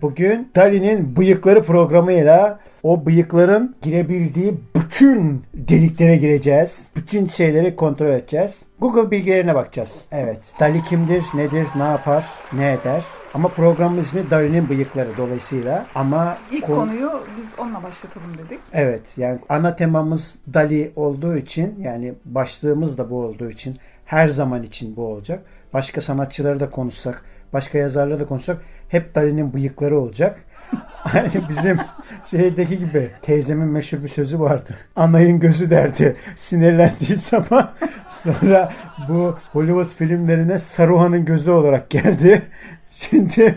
Bugün Dali'nin bıyıkları programıyla o bıyıkların girebildiği bütün deliklere gireceğiz. Bütün şeyleri kontrol edeceğiz. Google bilgilerine bakacağız. Evet. Dali kimdir, nedir, ne yapar, ne eder? Ama programın ismi Dali'nin bıyıkları dolayısıyla. Ama ilk konu... konuyu biz onunla başlatalım dedik. Evet. Yani ana temamız Dali olduğu için yani başlığımız da bu olduğu için her zaman için bu olacak. Başka sanatçıları da konuşsak, başka yazarları da konuşsak hep Dali'nin bıyıkları olacak. Hani bizim şeydeki gibi teyzemin meşhur bir sözü vardı. Anayın gözü derdi. Sinirlendiği zaman sonra bu Hollywood filmlerine Saruhan'ın gözü olarak geldi. Şimdi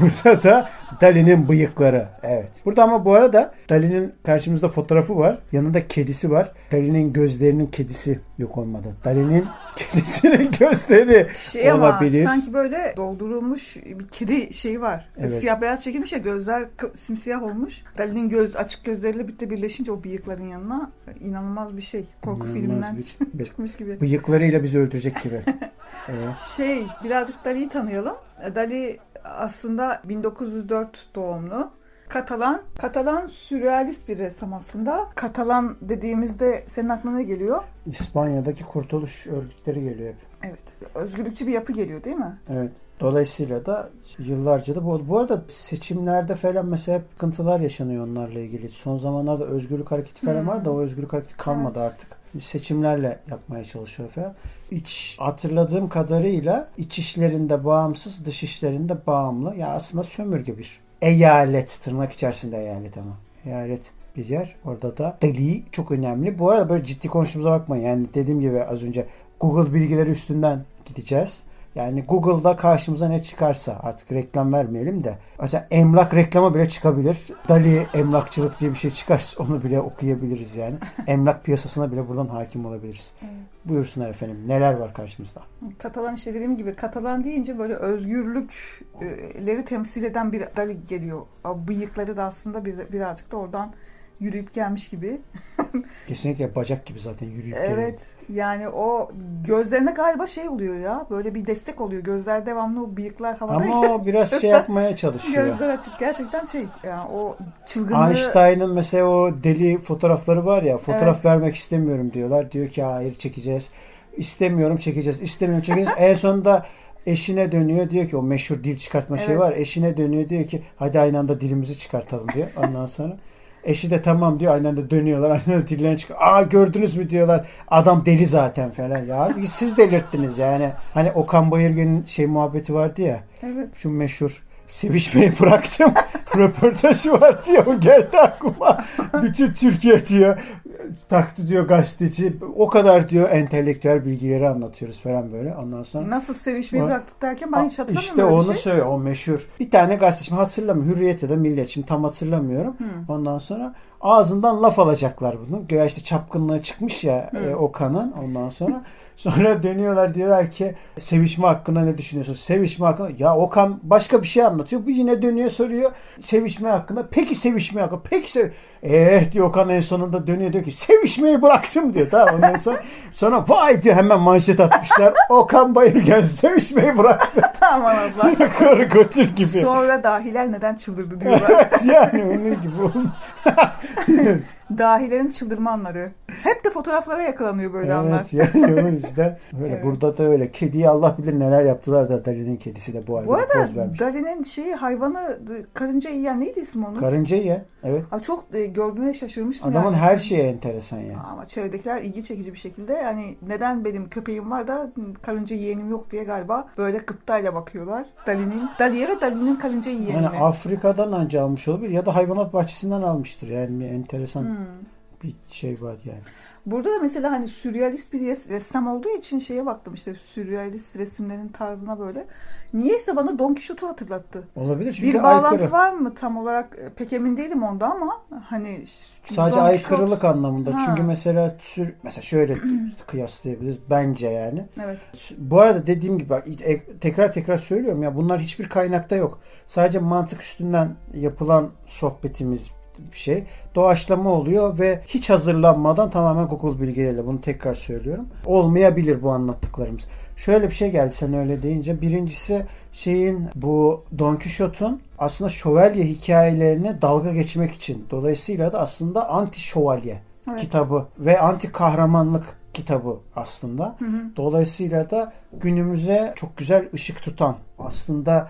burada da Dali'nin bıyıkları. Evet. Burada ama bu arada Dali'nin karşımızda fotoğrafı var. Yanında kedisi var. Dali'nin gözlerinin kedisi yok olmadı. Dali'nin kedisinin gözleri şey olabilir. Ama, sanki böyle doldurulmuş bir kedi şeyi var. Evet. Siyah beyaz çekilmiş ya gözler simsiyah olmuş. Dali'nin göz açık gözleriyle birlikte birleşince o bıyıkların yanına inanılmaz bir şey. Korku inanılmaz filminden bir, çıkmış gibi. Bıyıklarıyla bizi öldürecek gibi. evet. Şey birazcık Dali'yi tanıyalım. Dali aslında 1904 doğumlu. Katalan, Katalan sürrealist bir ressam aslında. Katalan dediğimizde senin aklına ne geliyor? İspanya'daki kurtuluş örgütleri geliyor hep. Evet. Özgürlükçü bir yapı geliyor değil mi? Evet. Dolayısıyla da yıllarca da bu. Bu arada seçimlerde falan mesela hep sıkıntılar yaşanıyor onlarla ilgili. Son zamanlarda özgürlük hareketi falan hmm. var da o özgürlük hareketi kalmadı evet. artık. Seçimlerle yapmaya çalışıyor falan. İç hatırladığım kadarıyla iç işlerinde bağımsız, dış işlerinde bağımlı. Ya aslında sömürge bir eyalet tırnak içerisinde eyalet ama. Eyalet bir yer. Orada da deli çok önemli. Bu arada böyle ciddi konuştuğumuza bakmayın. Yani dediğim gibi az önce Google bilgileri üstünden gideceğiz. Yani Google'da karşımıza ne çıkarsa artık reklam vermeyelim de. Mesela emlak reklama bile çıkabilir. Dali emlakçılık diye bir şey çıkarsa onu bile okuyabiliriz yani. emlak piyasasına bile buradan hakim olabiliriz. Evet. Buyursunlar efendim. Neler var karşımızda? Katalan işte dediğim gibi Katalan deyince böyle özgürlükleri temsil eden bir Dali geliyor. Bıyıkları da aslında birazcık da oradan yürüyüp gelmiş gibi. Kesinlikle bacak gibi zaten yürüyüp geliyor. Evet yani o gözlerine galiba şey oluyor ya böyle bir destek oluyor. Gözler devamlı o bıyıklar havada. Ama biraz şey yapmaya çalışıyor. Gözler açık gerçekten şey yani o çılgınlığı. Einstein'ın mesela o deli fotoğrafları var ya fotoğraf evet. vermek istemiyorum diyorlar. Diyor ki hayır çekeceğiz. İstemiyorum çekeceğiz. İstemiyorum çekeceğiz. en sonunda eşine dönüyor diyor ki o meşhur dil çıkartma evet. şeyi var. Eşine dönüyor diyor ki hadi aynı anda dilimizi çıkartalım diyor. Ondan sonra Eşi de tamam diyor. Aynen de dönüyorlar. Aynen de dillerine çıkıyor. Aa gördünüz mü diyorlar. Adam deli zaten falan. Ya siz delirttiniz yani. Hani Okan Bayırgen'in şey muhabbeti vardı ya. Evet. Şu meşhur sevişmeyi bıraktım. Röportajı var diyor. O geldi aklıma. Bütün Türkiye diyor taktı diyor gazeteci. O kadar diyor entelektüel bilgileri anlatıyoruz falan böyle. Ondan sonra nasıl sevişmeyi o, bıraktık derken ben hiç hatırlamıyorum. İşte onu şey. söyle o meşhur. Bir tane gazeteci hatırlamıyorum. Hürriyet ya da Milliyet şimdi tam hatırlamıyorum. Hmm. Ondan sonra ağzından laf alacaklar bunu. Göya işte çapkınlığı çıkmış ya e, Okan'ın ondan sonra Sonra dönüyorlar diyorlar ki sevişme hakkında ne düşünüyorsun? Sevişme hakkında ya Okan başka bir şey anlatıyor. Bu yine dönüyor soruyor sevişme hakkında. Peki sevişme hakkında. Peki sev Eh diyor Okan en sonunda dönüyor diyor ki sevişmeyi bıraktım diyor. Tamam ondan sonra, sonra vay diyor hemen manşet atmışlar. Okan Bayırgen sevişmeyi bıraktı. Aman Allah. Gibi. Sonra dahiler neden çıldırdı diyorlar. yani onun gibi oldu. Dahilerin çıldırma anları. Hep de fotoğraflara yakalanıyor böyle evet, anlar. yani o yüzden öyle. Evet. Burada da öyle. Kediye Allah bilir neler yaptılar da Dali'nin kedisi de bu halde Bu arada vermiş. Dali'nin şeyi hayvanı karınca yiyen neydi ismi onun? Karınca ye. Evet. Ha, çok e, gördüğüne şaşırmıştım Adamın yani. her şeye enteresan yani. Ama çevredekiler ilgi çekici bir şekilde yani neden benim köpeğim var da karınca yeğenim yok diye galiba böyle gıptayla bakıyorlar. Dali'nin, Dali'ye ve Dali'nin karınca yeğenine. Yani Afrika'dan anca almış olabilir ya da hayvanat bahçesinden almıştır. Yani enteresan Hmm. Bir şey var yani. Burada da mesela hani sürrealist bir res- ressam olduğu için şeye baktım işte sürrealist resimlerin tarzına böyle. Niyeyse bana Don Quixote'u hatırlattı. Olabilir çünkü bir bağlantı aykırı. var mı tam olarak e, pek emin değilim onda ama hani Sadece Don aykırılık Quixote- anlamında. Ha. Çünkü mesela sür, mesela şöyle kıyaslayabiliriz bence yani. Evet. Bu arada dediğim gibi bak, e- tekrar tekrar söylüyorum ya bunlar hiçbir kaynakta yok. Sadece mantık üstünden yapılan sohbetimiz şey. Doğaçlama oluyor ve hiç hazırlanmadan tamamen Google bilgileriyle bunu tekrar söylüyorum. Olmayabilir bu anlattıklarımız. Şöyle bir şey geldi sen öyle deyince. Birincisi şeyin bu Don Quixote'un aslında şövalye hikayelerine dalga geçmek için. Dolayısıyla da aslında anti şövalye Evet. kitabı ve anti kahramanlık kitabı aslında. Hı hı. Dolayısıyla da günümüze çok güzel ışık tutan aslında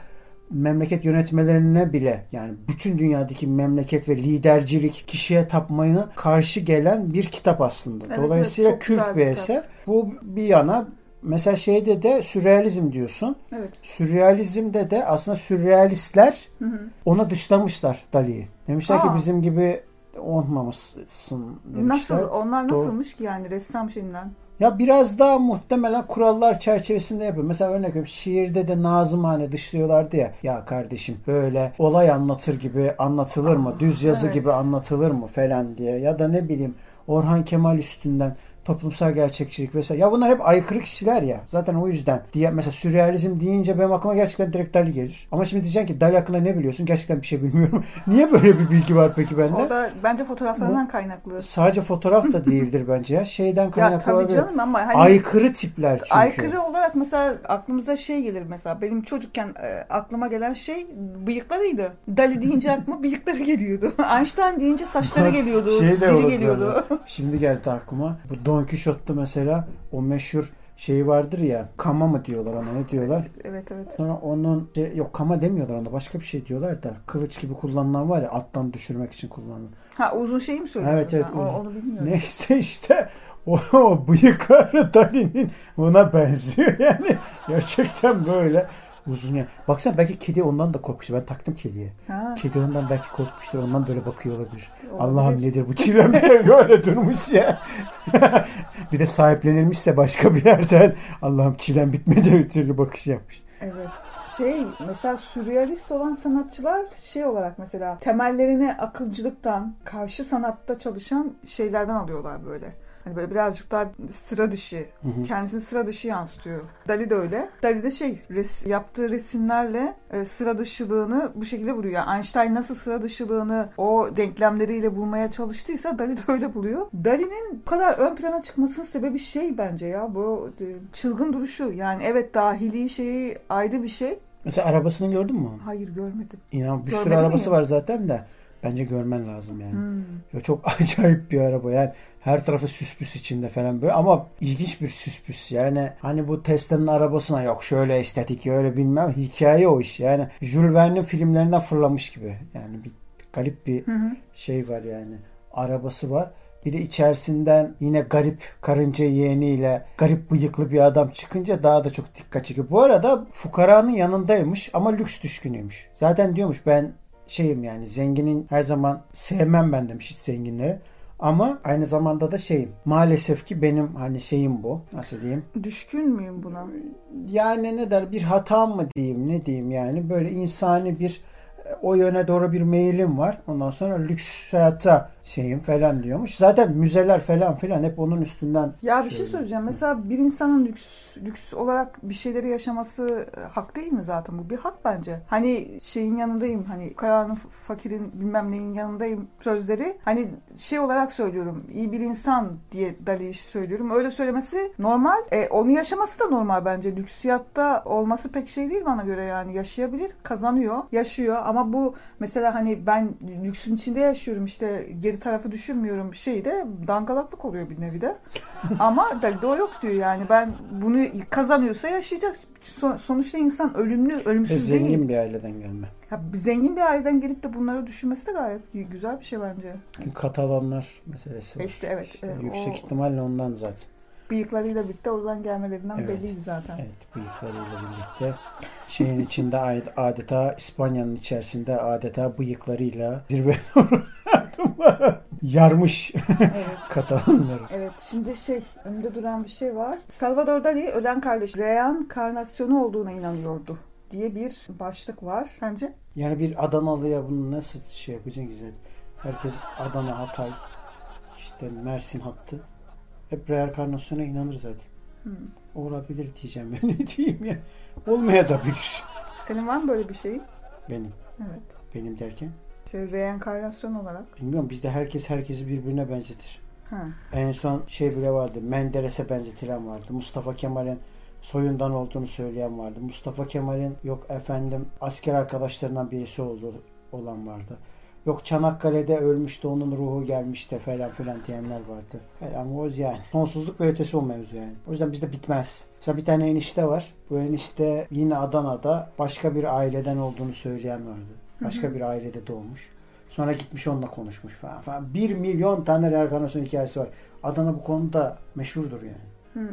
memleket yönetmelerine bile yani bütün dünyadaki memleket ve lidercilik kişiye tapmayı karşı gelen bir kitap aslında. Evet, Dolayısıyla evet, kült bir eser. Bu bir yana mesela şeyde de sürrealizm diyorsun. Evet. Sürrealizmde de aslında sürrealistler Hı hı. onu dışlamışlar Dali'yi. Demişler ki Aa. bizim gibi olmamışsın demişler. Nasıl? Onlar Doğru. nasılmış ki yani ressam şeyinden? Ya biraz daha muhtemelen kurallar çerçevesinde yapıyor. Mesela örnek veriyorum şiirde de nazımhane dışlıyorlardı ya. Ya kardeşim böyle olay anlatır gibi anlatılır mı? Düz yazı evet. gibi anlatılır mı falan diye. Ya da ne bileyim Orhan Kemal üstünden toplumsal gerçekçilik vesaire. Ya bunlar hep aykırı kişiler ya. Zaten o yüzden. Diye, mesela sürrealizm deyince benim aklıma gerçekten direkt Dali gelir. Ama şimdi diyeceksin ki Dali hakkında ne biliyorsun? Gerçekten bir şey bilmiyorum. Niye böyle bir bilgi var peki bende? O da bence fotoğraflarından kaynaklı. Sadece fotoğraf da değildir bence ya. Şeyden Ya kaynaklı tabii olabilir. canım ama hani Aykırı tipler çünkü. aykırı olarak mesela aklımıza şey gelir mesela benim çocukken e, aklıma gelen şey bıyıklarıydı. Dali deyince aklıma bıyıkları geliyordu. Einstein deyince saçları geliyordu. Şey de dili olur geliyordu. böyle. Şimdi geldi aklıma. Bu Don Quixote'da mesela o meşhur şeyi vardır ya. Kama mı diyorlar ona ne diyorlar? evet evet. Sonra onun şey- yok kama demiyorlar ona başka bir şey diyorlar da kılıç gibi kullanılan var ya attan düşürmek için kullanılan. Ha uzun şeyi mi söylüyorsun Evet, evet? O- uzun. onu bilmiyorum. Neyse işte o, o bıyıkları Dali'nin ona benziyor yani. Gerçekten böyle uzun ya. Baksana belki kedi ondan da korkmuştu. Ben taktım kediye. Ha, Kedi ondan belki korkmuştur. Ondan böyle bakıyor olabilir. olabilir. Allah'ım nedir bu çilem diye böyle durmuş ya. bir de sahiplenilmişse başka bir yerden Allah'ım çilem bitmedi bir türlü bakış yapmış. Evet. Şey mesela sürrealist olan sanatçılar şey olarak mesela temellerini akılcılıktan, karşı sanatta çalışan şeylerden alıyorlar böyle. Hani böyle birazcık daha sıra dışı, Hı hı. kendisini sıra dışı yansıtıyor. Dali de öyle. Dali de şey res, yaptığı resimlerle e, sıra dışılığını bu şekilde vuruyor. Yani Einstein nasıl sıra dışılığını o denklemleriyle bulmaya çalıştıysa Dali de öyle buluyor. Dali'nin bu kadar ön plana çıkmasının sebebi şey bence ya bu e, çılgın duruşu. Yani evet dahili şeyi ayrı bir şey. Mesela arabasını gördün mü? Hayır görmedim. İnan bir sürü Görmedin mi arabası ya? var zaten de. Bence görmen lazım yani. Hmm. Ya çok acayip bir araba yani her tarafı süspüs içinde falan böyle ama ilginç bir süspüs yani hani bu Tesla'nın arabasına yok şöyle estetik öyle bilmem hikaye o iş yani Jules Verne'in filmlerinden fırlamış gibi yani bir garip bir Hı hı. şey var yani arabası var bir de içerisinden yine garip karınca yeğeniyle garip bıyıklı bir adam çıkınca daha da çok dikkat çekiyor. Bu arada fukaranın yanındaymış ama lüks düşkünüymüş. Zaten diyormuş ben şeyim yani zenginin her zaman sevmem ben demiş hiç zenginleri. Ama aynı zamanda da şeyim. Maalesef ki benim hani şeyim bu. Nasıl diyeyim? Düşkün müyüm buna? Yani ne der bir hatam mı diyeyim ne diyeyim yani böyle insani bir e, o yöne doğru bir meyilim var. Ondan sonra lüks hayata şeyim falan diyormuş. Zaten müzeler falan filan hep onun üstünden. Ya bir şey Şöyle. söyleyeceğim. Mesela bir insanın lüks lüks olarak bir şeyleri yaşaması e, hak değil mi zaten? Bu bir hak bence. Hani şeyin yanındayım. Hani karanın fakirin bilmem neyin yanındayım sözleri. Hani şey olarak söylüyorum. iyi bir insan diye Dali söylüyorum. Öyle söylemesi normal. E, onu yaşaması da normal bence. Lüksiyatta olması pek şey değil bana göre yani. Yaşayabilir, kazanıyor, yaşıyor Ama bu mesela hani ben lüksün içinde yaşıyorum işte geri tarafı düşünmüyorum şey de dangalaklık oluyor bir nevi de. Ama Dali'de o yok diyor yani ben bunu kazanıyorsa yaşayacak. Son- sonuçta insan ölümlü, ölümsüz zengin değil. bir aileden gelme. Ya, bir zengin bir aileden gelip de bunları düşünmesi de gayet güzel bir şey bence. Katalanlar meselesi var. E işte evet, İşte e, yüksek o- ihtimalle ondan zaten. Bıyıklarıyla birlikte oradan gelmelerinden Evet. belliydi zaten. Evet bıyıklarıyla birlikte şeyin içinde ad- adeta İspanya'nın içerisinde adeta bıyıklarıyla zirveye doğru yarmış Evet. Katalanları. Evet şimdi şey önünde duran bir şey var. Salvador Dali ölen kardeş reenkarnasyonu olduğuna inanıyordu diye bir başlık var. Sence? Yani bir Adanalı'ya bunu nasıl şey yapacaksın güzel. Herkes Adana, Hatay, işte Mersin hattı. Hep reenkarnasyona inanır zaten. Hmm. Olabilir diyeceğim ben ne diyeyim ya. Olmaya da bilir. Senin var mı böyle bir şeyin? Benim. Evet. Benim derken. Şey, reenkarnasyon olarak. Bilmiyorum bizde herkes herkesi birbirine benzetir. Ha. En son şey bile vardı. Menderes'e benzetilen vardı. Mustafa Kemal'in soyundan olduğunu söyleyen vardı. Mustafa Kemal'in yok efendim asker arkadaşlarından birisi olduğu olan vardı. Yok Çanakkale'de ölmüştü onun ruhu gelmişti falan filan diyenler vardı. Ama o yani sonsuzluk ve ötesi o mevzu yani. O yüzden bizde bitmez. Mesela bir tane enişte var. Bu enişte yine Adana'da başka bir aileden olduğunu söyleyen vardı. Başka bir ailede doğmuş. Sonra gitmiş onunla konuşmuş falan falan. Bir milyon tane reenkarnasyon hikayesi var. Adana bu konuda meşhurdur yani. Hmm.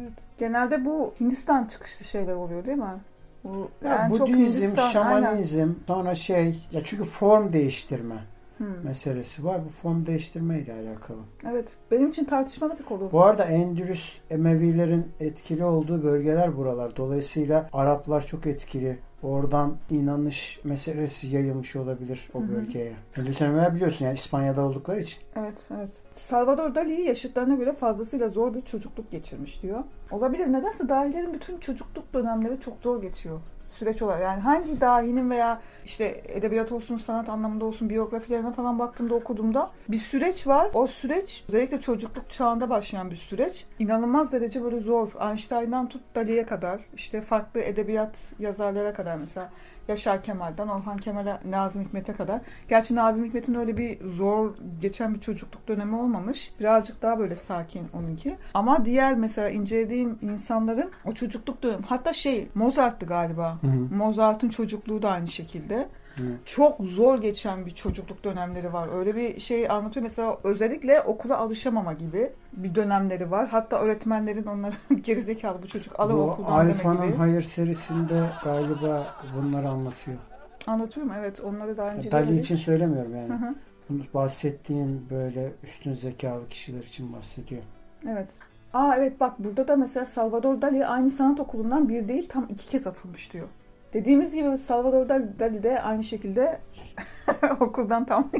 Evet. Genelde bu Hindistan çıkışlı şeyler oluyor değil mi? Bu Ya çok Budizm, Hindistan, aynen. şamanizm, sonra şey ya çünkü form değiştirme Hmm. meselesi var. Bu form değiştirme ile alakalı. Evet. Benim için tartışmalı bir konu. Bu arada Endülüs Emevilerin etkili olduğu bölgeler buralar. Dolayısıyla Araplar çok etkili. Oradan inanış meselesi yayılmış olabilir o bölgeye. Emeviler biliyorsun yani İspanya'da oldukları için. Evet, evet. Salvador Dali yaşıtlarına göre fazlasıyla zor bir çocukluk geçirmiş diyor. Olabilir. Nedense dahilerin bütün çocukluk dönemleri çok zor geçiyor. Süreç olarak. Yani hangi dahinin veya işte edebiyat olsun, sanat anlamında olsun, biyografilerine falan baktığımda okuduğumda bir süreç var. O süreç özellikle çocukluk çağında başlayan bir süreç. İnanılmaz derece böyle zor. Einstein'dan tut Dali'ye kadar, işte farklı edebiyat yazarlara kadar mesela Yaşar Kemal'den Orhan Kemal'e, Nazım Hikmet'e kadar. Gerçi Nazım Hikmet'in öyle bir zor geçen bir çocukluk dönemi olmamış. Birazcık daha böyle sakin onunki. Ama diğer mesela incelediğim insanların o çocukluk dönemi hatta şey Mozart'tı galiba. Mozart'ın çocukluğu da aynı şekilde. Hı. Çok zor geçen bir çocukluk dönemleri var. Öyle bir şey anlatıyor. Mesela özellikle okula alışamama gibi bir dönemleri var. Hatta öğretmenlerin onları gerizekalı bu çocuk Bu okuldan deme Alfa'nın gibi. Hayır serisinde galiba bunları anlatıyor. Anlatıyor mu? Evet onları daha önce Dali için söylemiyorum yani. Hı hı. Bunu bahsettiğin böyle üstün zekalı kişiler için bahsediyor. Evet. Aa evet bak burada da mesela Salvador Dali aynı sanat okulundan bir değil tam iki kez atılmış diyor. Dediğimiz gibi Salvador Dali de aynı şekilde okuldan tam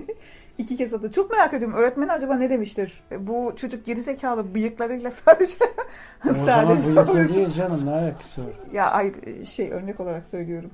iki kez atıldı. Çok merak ediyorum öğretmen acaba ne demiştir? E, Bu çocuk gerizekalı bıyıklarıyla sadece O zaman sadece bıyıklı değil canım ne alakası var? ya hayır şey örnek olarak söylüyorum.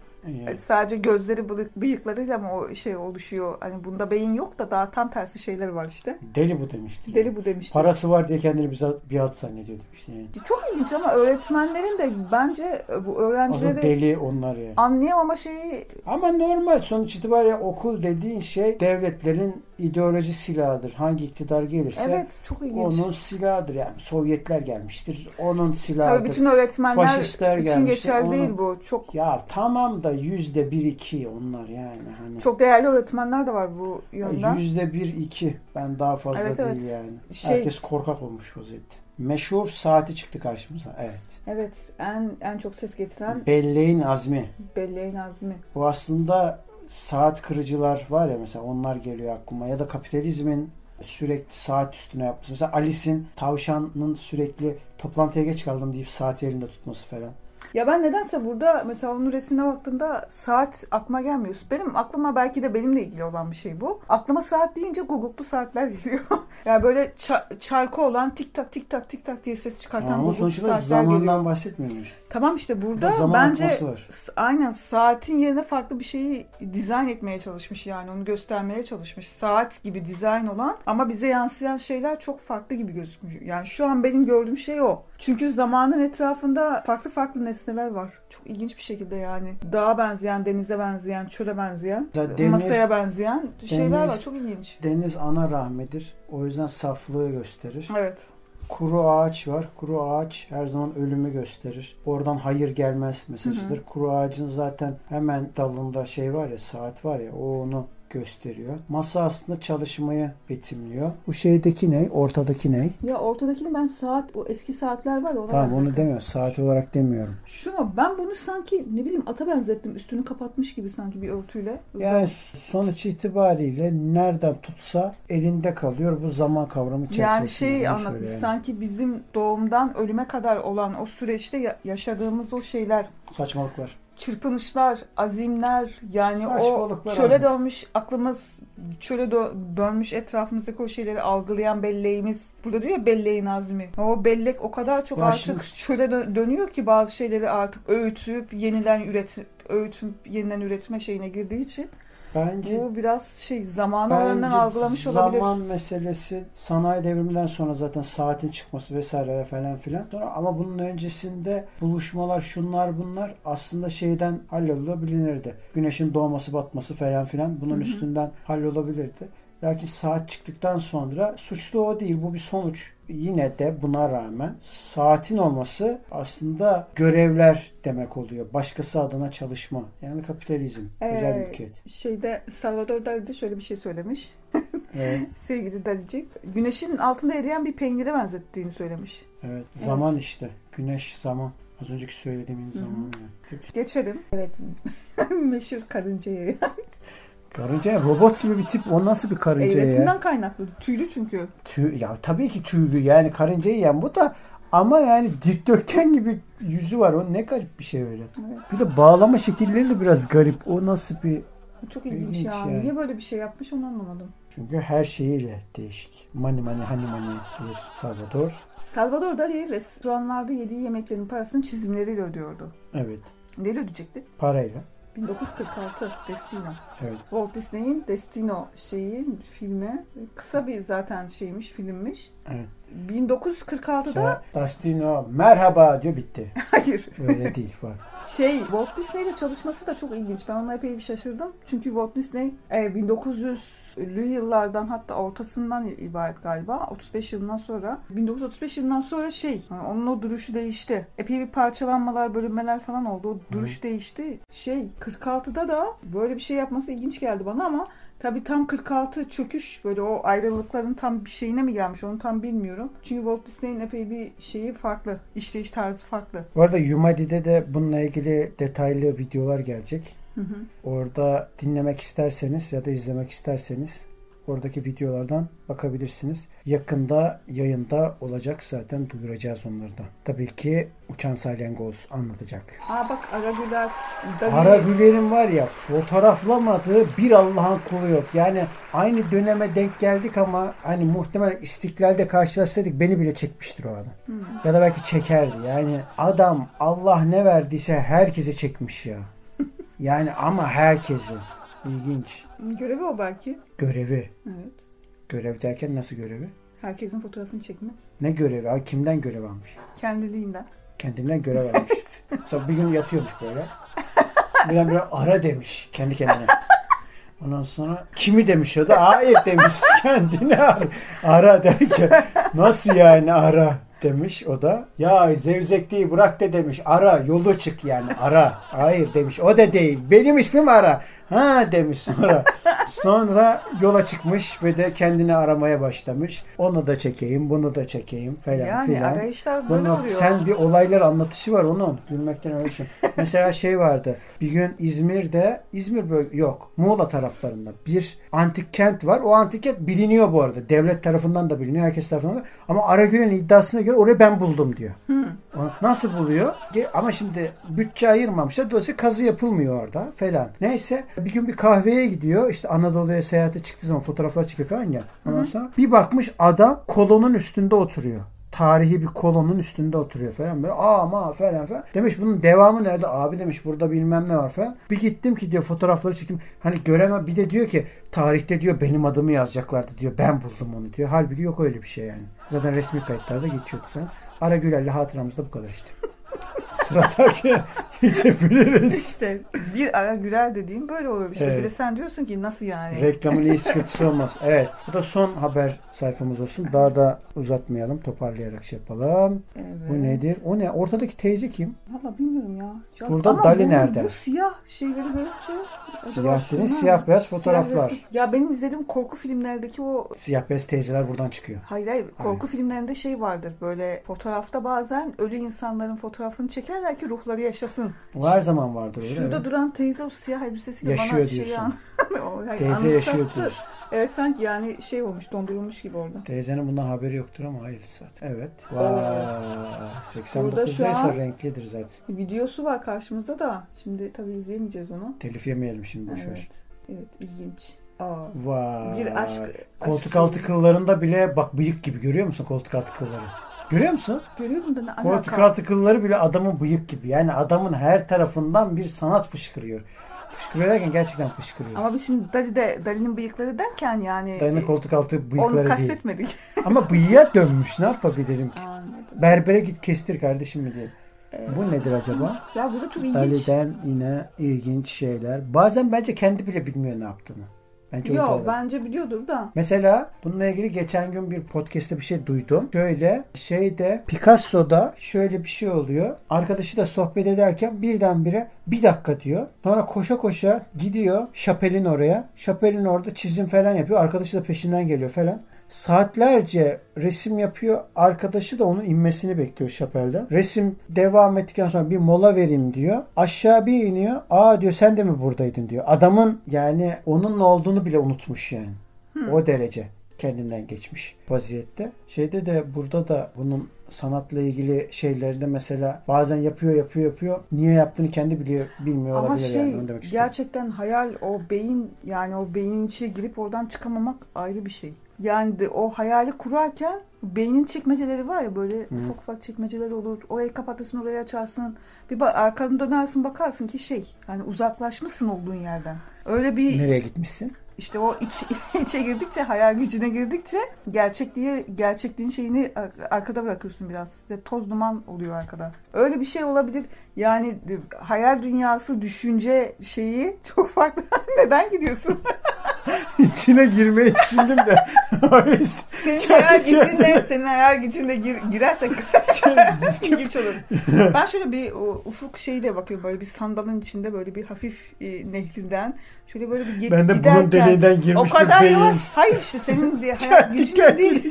Yani. Sadece gözleri bıyık- bıyıklarıyla mı o şey oluşuyor? Hani bunda beyin yok da daha tam tersi şeyler var işte. Deli bu demiştir. Deli bu demiştir. Parası var diye kendini bir, zat- bir at zannediyor demiştir yani. Çok ilginç ama öğretmenlerin de bence bu Asıl öğrencileri deli onlar yani. anlayamama şeyi Ama normal sonuç itibariyle okul dediğin şey devletlerin ideoloji silahıdır. Hangi iktidar gelirse evet çok ilginç. onun silahıdır yani. Sovyetler gelmiştir. Onun silahıdır. Tabii bütün öğretmenler Faşistler için gelmişti, geçerli onu- değil bu. Çok Ya tamam da yüzde bir iki onlar yani. Hani çok değerli öğretmenler de var bu yönden. Yüzde bir iki. Ben daha fazla Evet, değil evet. yani. Şey- Herkes korkak olmuş vaziyette. Meşhur saati çıktı karşımıza. Evet. Evet en en çok ses getiren Belleğin azmi. Belleğin Azmi. Bu aslında saat kırıcılar var ya mesela onlar geliyor aklıma. Ya da kapitalizmin sürekli saat üstüne yapması. Mesela Alice'in tavşanın sürekli toplantıya geç kaldım deyip saati elinde tutması falan. Ya ben nedense burada mesela onun resmine baktığımda saat aklıma gelmiyor. Benim aklıma belki de benimle ilgili olan bir şey bu. Aklıma saat deyince guguklu saatler geliyor. yani böyle ça- çarkı olan tik tak tik tak tik tak diye ses çıkartan Ama guguklu sonuçta saatler zamandan geliyor. bahsetmiyoruz. Tamam işte burada Burada zaman bence akması var. aynen saatin yerine farklı bir şeyi dizayn etmeye çalışmış yani onu göstermeye çalışmış. Saat gibi dizayn olan ama bize yansıyan şeyler çok farklı gibi gözüküyor. Yani şu an benim gördüğüm şey o. Çünkü zamanın etrafında farklı farklı nesneler var. Çok ilginç bir şekilde yani. Dağa benzeyen, denize benzeyen, çöle benzeyen, deniz- masaya benzeyen şeyler var. deniz- Çok ilginç. Deniz ana rahmidir. O yüzden saflığı gösterir. Evet. Kuru ağaç var. Kuru ağaç her zaman ölümü gösterir. Oradan hayır gelmez mesajıdır. Kuru ağacın zaten hemen dalında şey var ya saat var ya o onu gösteriyor. Masa aslında çalışmayı betimliyor. Bu şeydeki ne? Ortadaki ne? Ya ortadakini ben saat, o eski saatler var ona Tamam onu demiyorum. Saat olarak demiyorum. Şunu ben bunu sanki ne bileyim ata benzettim. Üstünü kapatmış gibi sanki bir örtüyle. Yani sonuç itibariyle nereden tutsa elinde kalıyor. Bu zaman kavramı çerçevesinde. Yani şey anlatmış yani. sanki bizim doğumdan ölüme kadar olan o süreçte ya- yaşadığımız o şeyler Saçmalıklar. Çırpınışlar, azimler yani o çöle abi. dönmüş aklımız çöle dö- dönmüş etrafımızdaki o şeyleri algılayan belleğimiz. Burada diyor ya belleğin azmi. O bellek o kadar çok Ya artık şimdi- çöle dö- dönüyor ki bazı şeyleri artık öğütüp yeniden üretip öğütüp yeniden üretme şeyine girdiği için Bence bu biraz şey zamanı Bence algılamış zaman olabilir. meselesi sanayi devriminden sonra zaten saatin çıkması vesaire falan filan. Sonra ama bunun öncesinde buluşmalar şunlar bunlar aslında şeyden hallolabilirdi. Güneşin doğması batması falan filan bunun Hı hı. üstünden hallolabilirdi. Lakin saat çıktıktan sonra suçlu o değil. Bu bir sonuç. Yine de buna rağmen saatin olması aslında görevler demek oluyor. Başkası adına çalışma. Yani kapitalizm. Özel Ee, mülkiyet. Şeyde Salvador Dali şöyle bir şey söylemiş. Evet. Sevgili Dalicik. Güneşin altında eriyen bir peynire benzettiğini söylemiş. Evet. Zaman işte. Güneş zaman. Az önceki hı. zamanı. yani. Geçelim. Evet. Meşhur karıncayı. Karınca ya, robot gibi bir tip. O nasıl bir karınca ya? Eğresinden kaynaklı. Tüylü çünkü. Tüy, ya tabii ki tüylü. Yani karıncayı yiyen bu da ama yani dikdörtgen gibi yüzü var. O ne garip bir şey öyle. Evet. Bir de bağlama şekilleri de biraz garip. O nasıl bir... Çok ilginç, İlginç ya. yani. Niye böyle bir şey yapmış onu anlamadım. Çünkü her şeyiyle değişik. Mani mani hani mani bir Salvador. Salvador Dali restoranlarda yediği yemeklerin parasını çizimleriyle ödüyordu. Evet. Neyle ödeyecekti? Parayla. 1946 Destino. Evet. Walt Disney'in Destino şeyi filmi. Kısa bir zaten şeymiş filmmiş. Evet. 1946'da Sonra Dastino merhaba diyor bitti. hayır. Öyle değil var. Şey Walt Disney ile çalışması da çok ilginç. Ben ona epey bir şaşırdım. Çünkü Walt Disney e, 1900'lü yıllardan hatta ortasından ibaret galiba. 35 yılından sonra. 1935 yılından sonra şey yani onun o duruşu değişti. Epey bir parçalanmalar, bölünmeler falan oldu. O duruş değişti. Şey 46'da da böyle bir şey yapması ilginç geldi bana ama Tabii tam 46 çöküş böyle o ayrılıkların tam bir şeyine mi gelmiş onu tam bilmiyorum. Çünkü Walt Disney'in epey bir şeyi farklı. İşleyiş tarzı farklı. Bu arada Yumadi'de de bununla ilgili detaylı videolar gelecek. Hı hı. Orada dinlemek isterseniz ya da izlemek isterseniz oradaki videolardan bakabilirsiniz. Yakında yayında olacak zaten duyuracağız onları da. Tabii ki Uçan Salyangoz anlatacak. Aa bak Ara Güler, Dali, Ara Güler'in var ya fotoğraflamadığı bir Allah'ın kulu yok. Yani aynı döneme denk geldik ama hani muhtemelen istiklalde karşılaşsaydık beni bile çekmiştir o adam. Hı. Ya da belki çekerdi. Yani adam Allah ne verdiyse herkese çekmiş ya. Yani ama herkesi. İlginç. Görevi o belki. Görevi. Evet. Görev derken nasıl görevi? Herkesin fotoğrafını çekme. Ne görevi? Abi kimden görev almış? Kendiliğinden. Kendinden görev almış. Sonra bir gün yatıyormuş böyle. Birden bir ara demiş kendi kendine. Ondan sonra kimi demiş o da hayır demiş kendine ara, ara derken nasıl yani ara demiş o da. Ya zevzekliği bırak da demiş ara yolu çık yani ara. Hayır demiş o da değil benim ismim ara. Ha demiş sonra. Sonra yola çıkmış ve de kendini aramaya başlamış. Onu da çekeyim bunu da çekeyim falan yani filan. arayışlar böyle Bunu, oluyor. sen bir olaylar anlatışı var onun. Gülmekten ölürsün. Mesela şey vardı. Bir gün İzmir'de, İzmir böyle yok. Muğla taraflarında bir antik kent var. O antik kent biliniyor bu arada. Devlet tarafından da biliniyor. Herkes tarafından da. Ama Aragül'ün iddiasına göre orayı ben buldum diyor. Nasıl buluyor? Ama şimdi bütçe ayırmamışlar. Dolayısıyla kazı yapılmıyor orada falan. Neyse bir gün bir kahveye gidiyor. İşte Anadolu'ya seyahate çıktığı zaman fotoğraflar çıkıyor falan ya. Ondan Hı. sonra bir bakmış adam kolonun üstünde oturuyor. Tarihi bir kolonun üstünde oturuyor falan böyle ama falan falan. Demiş bunun devamı nerede? Abi demiş burada bilmem ne var falan. Bir gittim ki diyor fotoğrafları çektim. Hani gören bir de diyor ki tarihte diyor benim adımı yazacaklardı diyor. Ben buldum onu diyor. Halbuki yok öyle bir şey yani. Zaten resmi kayıtlarda geçiyordu falan. Ara Güler'le hatıramızda bu kadar işte. Sıradaki geçebiliriz. İşte bir ara güler dediğim böyle olur işte. Evet. Bir de sen diyorsun ki nasıl yani? Reklamın iyi sıkıntısı olmaz. Evet. Bu da son haber sayfamız olsun. Daha da uzatmayalım. Toparlayarak şey yapalım. Evet. Bu nedir? O ne? Ortadaki teyze kim? Valla bilmiyorum ya. ya Burada ama Dali bu, nerede? Bu siyah şeyleri görünce. Siyah dediğin siyah beyaz Siyah fotoğraflar. beyaz- Ya benim izlediğim korku filmlerdeki o Siyah beyaz teyzeler buradan çıkıyor. Hayır hayır korku filmlerinde şey vardır böyle fotoğrafta bazen ölü insanların fotoğrafını çekerler ki ruhları yaşasın. Her zaman vardır öyle. Şurada evet. duran teyze o siyah elbisesiyle Yaşıyor bana şeyi diyorsun. an- O, yani Teyze yaşıyor diyorsun. Evet sanki yani şey olmuş dondurulmuş gibi orada. Teyzenin bundan haberi yoktur ama hayır zaten. Evet. Vay. Burada şu 89'daysa an- renklidir zaten. Videosu var karşımızda da şimdi tabii izleyemeyeceğiz onu. Telif yemeyelim şimdi boş ver. Evet. Evet ilginç. Aa, Vay. bir aşk. Koltuk aşk altı kıllarında bile bak bıyık gibi görüyor musun koltuk altı kılları? Görüyor musun? Görüyorum da ne alaka? altı kılları bile adamın bıyık gibi. Yani adamın her tarafından bir sanat fışkırıyor. Fışkırıyor derken gerçekten fışkırıyor. Ama biz şimdi Dali'de, Dali'nin bıyıkları derken yani Dayının e, koltuk altı onu bıyıkları değil. kastetmedik. Ama bıyığa dönmüş ne yapabilirim ki? Anladım. Berbere git kestir kardeşim mi diye. Ee, Bu nedir acaba? Ya burada çok ilginç. Dali'den yine ilginç şeyler. Bazen bence kendi bile bilmiyor ne yaptığını. Bence Yok bence biliyordur da. Mesela bununla ilgili geçen gün bir podcast'te bir şey duydum. Şöyle şeyde Picasso'da şöyle bir şey oluyor. Arkadaşı da sohbet ederken birdenbire bir dakika diyor. Sonra koşa koşa gidiyor Şapel'in oraya. Şapel'in orada çizim falan yapıyor. Arkadaşı da peşinden geliyor falan. Saatlerce resim yapıyor. Arkadaşı da onun inmesini bekliyor Şapel'den. Resim devam ettikten sonra bir mola vereyim diyor. Aşağı bir iniyor. Aa diyor sen de mi buradaydın diyor. Adamın yani onunla olduğunu bile unutmuş yani. O derece kendinden geçmiş vaziyette. Şeyde de burada da bunun sanatla ilgili şeylerinde mesela bazen yapıyor yapıyor yapıyor. Niye yaptığını kendi biliyor bilmiyor Ama olabilir şey yani. Onu demek istiyorum. gerçekten hayal o beyin yani o beynin içine girip oradan çıkamamak ayrı bir şey. Yani de o hayali kurarken beynin çekmeceleri var ya böyle ufak ufak çekmeceleri olur. Orayı kapatırsın orayı açarsın. Bir bak arkanı dönersin bakarsın ki şey yani uzaklaşmışsın olduğun yerden. Öyle bir Nereye gitmişsin? işte o iç, içe girdikçe hayal gücüne girdikçe gerçekliği gerçekliğin şeyini ar- arkada bırakıyorsun biraz. İşte toz duman oluyor arkada. Öyle bir şey olabilir. Yani hayal dünyası, düşünce şeyi çok farklı. Neden gidiyorsun? İçine girmeyi düşündüm de. Senin hayal gücünle, senin hayal gücünle gir, girersek ilginç olur. Ben şöyle bir o, ufuk şeyle bakıyorum böyle bir sandalın içinde böyle bir hafif e, nehrinden şöyle böyle bir ben de giderken bunun deliğinden o girmiş kadar bir beyin. yavaş. Hayır işte senin diye hayal gücünle değil.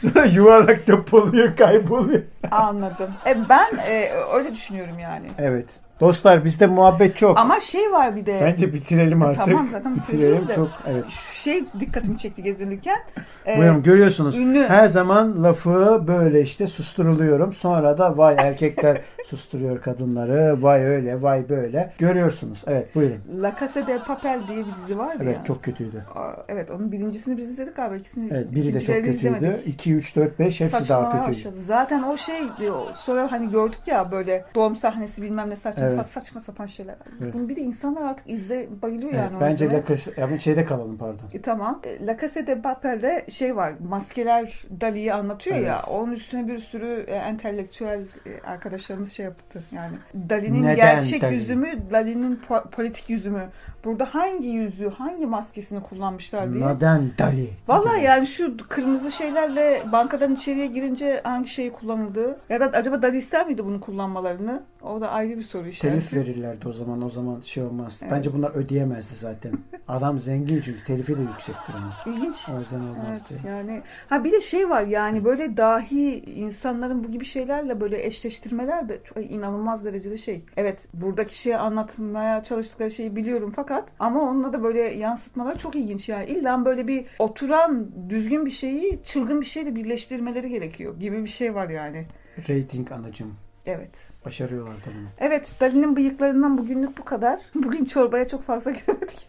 Sonra yuvarlak depoluyor kayboluyor. Anladım. E, ben e, öyle düşünüyorum yani. Evet. Dostlar bizde muhabbet çok. Ama şey var bir de. Bence bitirelim artık. Tamam, zaten bitirelim de. çok. Evet. Şey dikkatimi çekti gezinirken. E, Buyurun görüyorsunuz. ünlü- Her zaman lafı böyle işte susturuluyorum. Sonra da vay erkekler susturuyor kadınları. Vay öyle vay böyle. Görüyorsunuz. Evet buyurun. La Casa de Papel diye bir dizi vardı Evet ya. çok kötüydü. Aa, Evet onun birincisini biz izledik galiba ikisini. Evet biri de çok kötüydü. izlemedik. 2 3 4 5 hepsi Saçmalamaya daha kötüydü. başladı. Zaten o şey diyor. Sonra hani gördük ya böyle doğum sahnesi bilmem ne saçma Evet. saçma sapan şeyler. Evet. Bunu bir de insanlar artık izle bayılıyor Evet, yani. bence. La Casa, yani şeyde kalalım pardon. E, tamam. E, La Casa de Papel'de şey var. Maskeler Dali'yi anlatıyor ya. Evet. Onun üstüne bir sürü e, entelektüel e, arkadaşlarımız şey yaptı. Yani Dali'nin gerçek Dali? yüzü mü, Dali'nin po- politik yüzü mü? Burada hangi yüzü, hangi maskesini kullanmışlar diye. Neden Dali? Vallahi yani şu kırmızı şeylerle bankadan içeriye girince hangi şeyi kullanıldığı ya da acaba Dali ister miydi bunu kullanmalarını? O da ayrı bir soru işareti. Telif verirlerdi o zaman. O zaman şey olmaz. Evet. Bence bunlar ödeyemezdi zaten. Adam zengin çünkü telifi de yüksektir ama. İlginç. O yüzden olmazdı. Evet yani ha bir de şey var yani böyle dahi insanların bu gibi şeylerle böyle eşleştirmeler de çok inanılmaz derecede şey. Evet buradaki şeyi anlatmaya çalıştıkları şeyi biliyorum fakat ama onunla da böyle yansıtmalar çok ilginç yani. İlla böyle bir oturan düzgün bir şeyi çılgın bir şeyle birleştirmeleri gerekiyor gibi bir şey var yani. Rating anacım. Evet. Başarıyorlar bunu. Evet Dali'nin bıyıklarından bugünlük bu kadar. Bugün çorbaya çok fazla giremedik.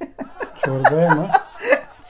Çorbaya mı?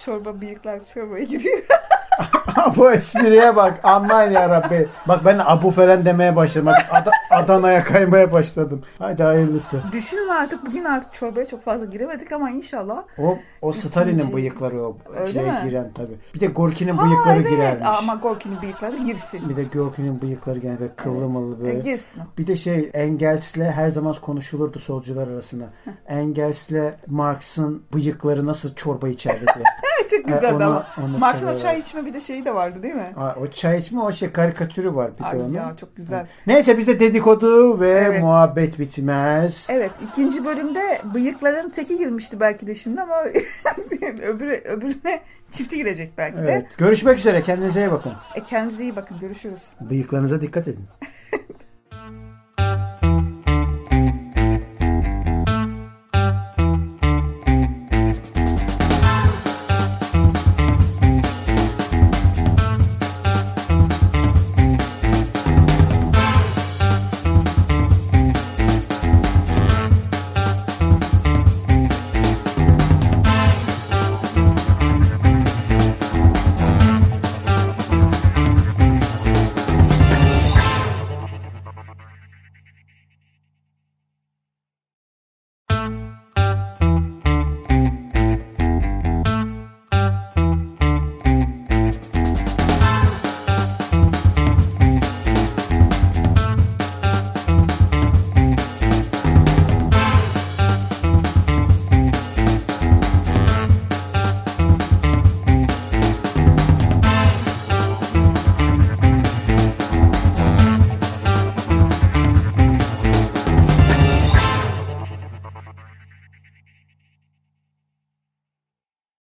Çorba bıyıklar çorbaya giriyor. bu espriye bak. Aman ya Rabbi. Bak ben Abu falan demeye başladım. Bak Ad- Adana'ya kaymaya başladım. Hadi hayırlısı. Düşünün artık bugün artık çorbaya çok fazla giremedik ama inşallah. O o Stalin'in İkinci- bıyıkları o Öyle şeye mi? giren tabii. Bir de Gorki'nin Ha bıyıkları evet girermiş. ama Gorki'nin bıyıkları girsin. Bir de Gorki'nin bıyıkları gene böyle kıllı mıllı E, böyle. girsin o. Bir de şey Engels'le her zaman konuşulurdu solcular arasında. Engels'le Marx'ın bıyıkları nasıl çorba içerdi diye. çok güzeldi onu- ama. onu Marx'ın o çay içme bir de şeyi de vardı değil mi? Aa, o çay içme o şey karikatürü var bir de Ay onun. ya çok güzel. Neyse bizde dedikodu ve Evet. muhabbet bitmez. Evet ikinci bölümde bıyıkların teki girmişti belki de şimdi ama öbürü, öbürüne çifti girecek belki de. Evet. Görüşmek üzere. Kendinize iyi bakın. E, kendinize iyi bakın görüşürüz. Bıyıklarınıza dikkat edin.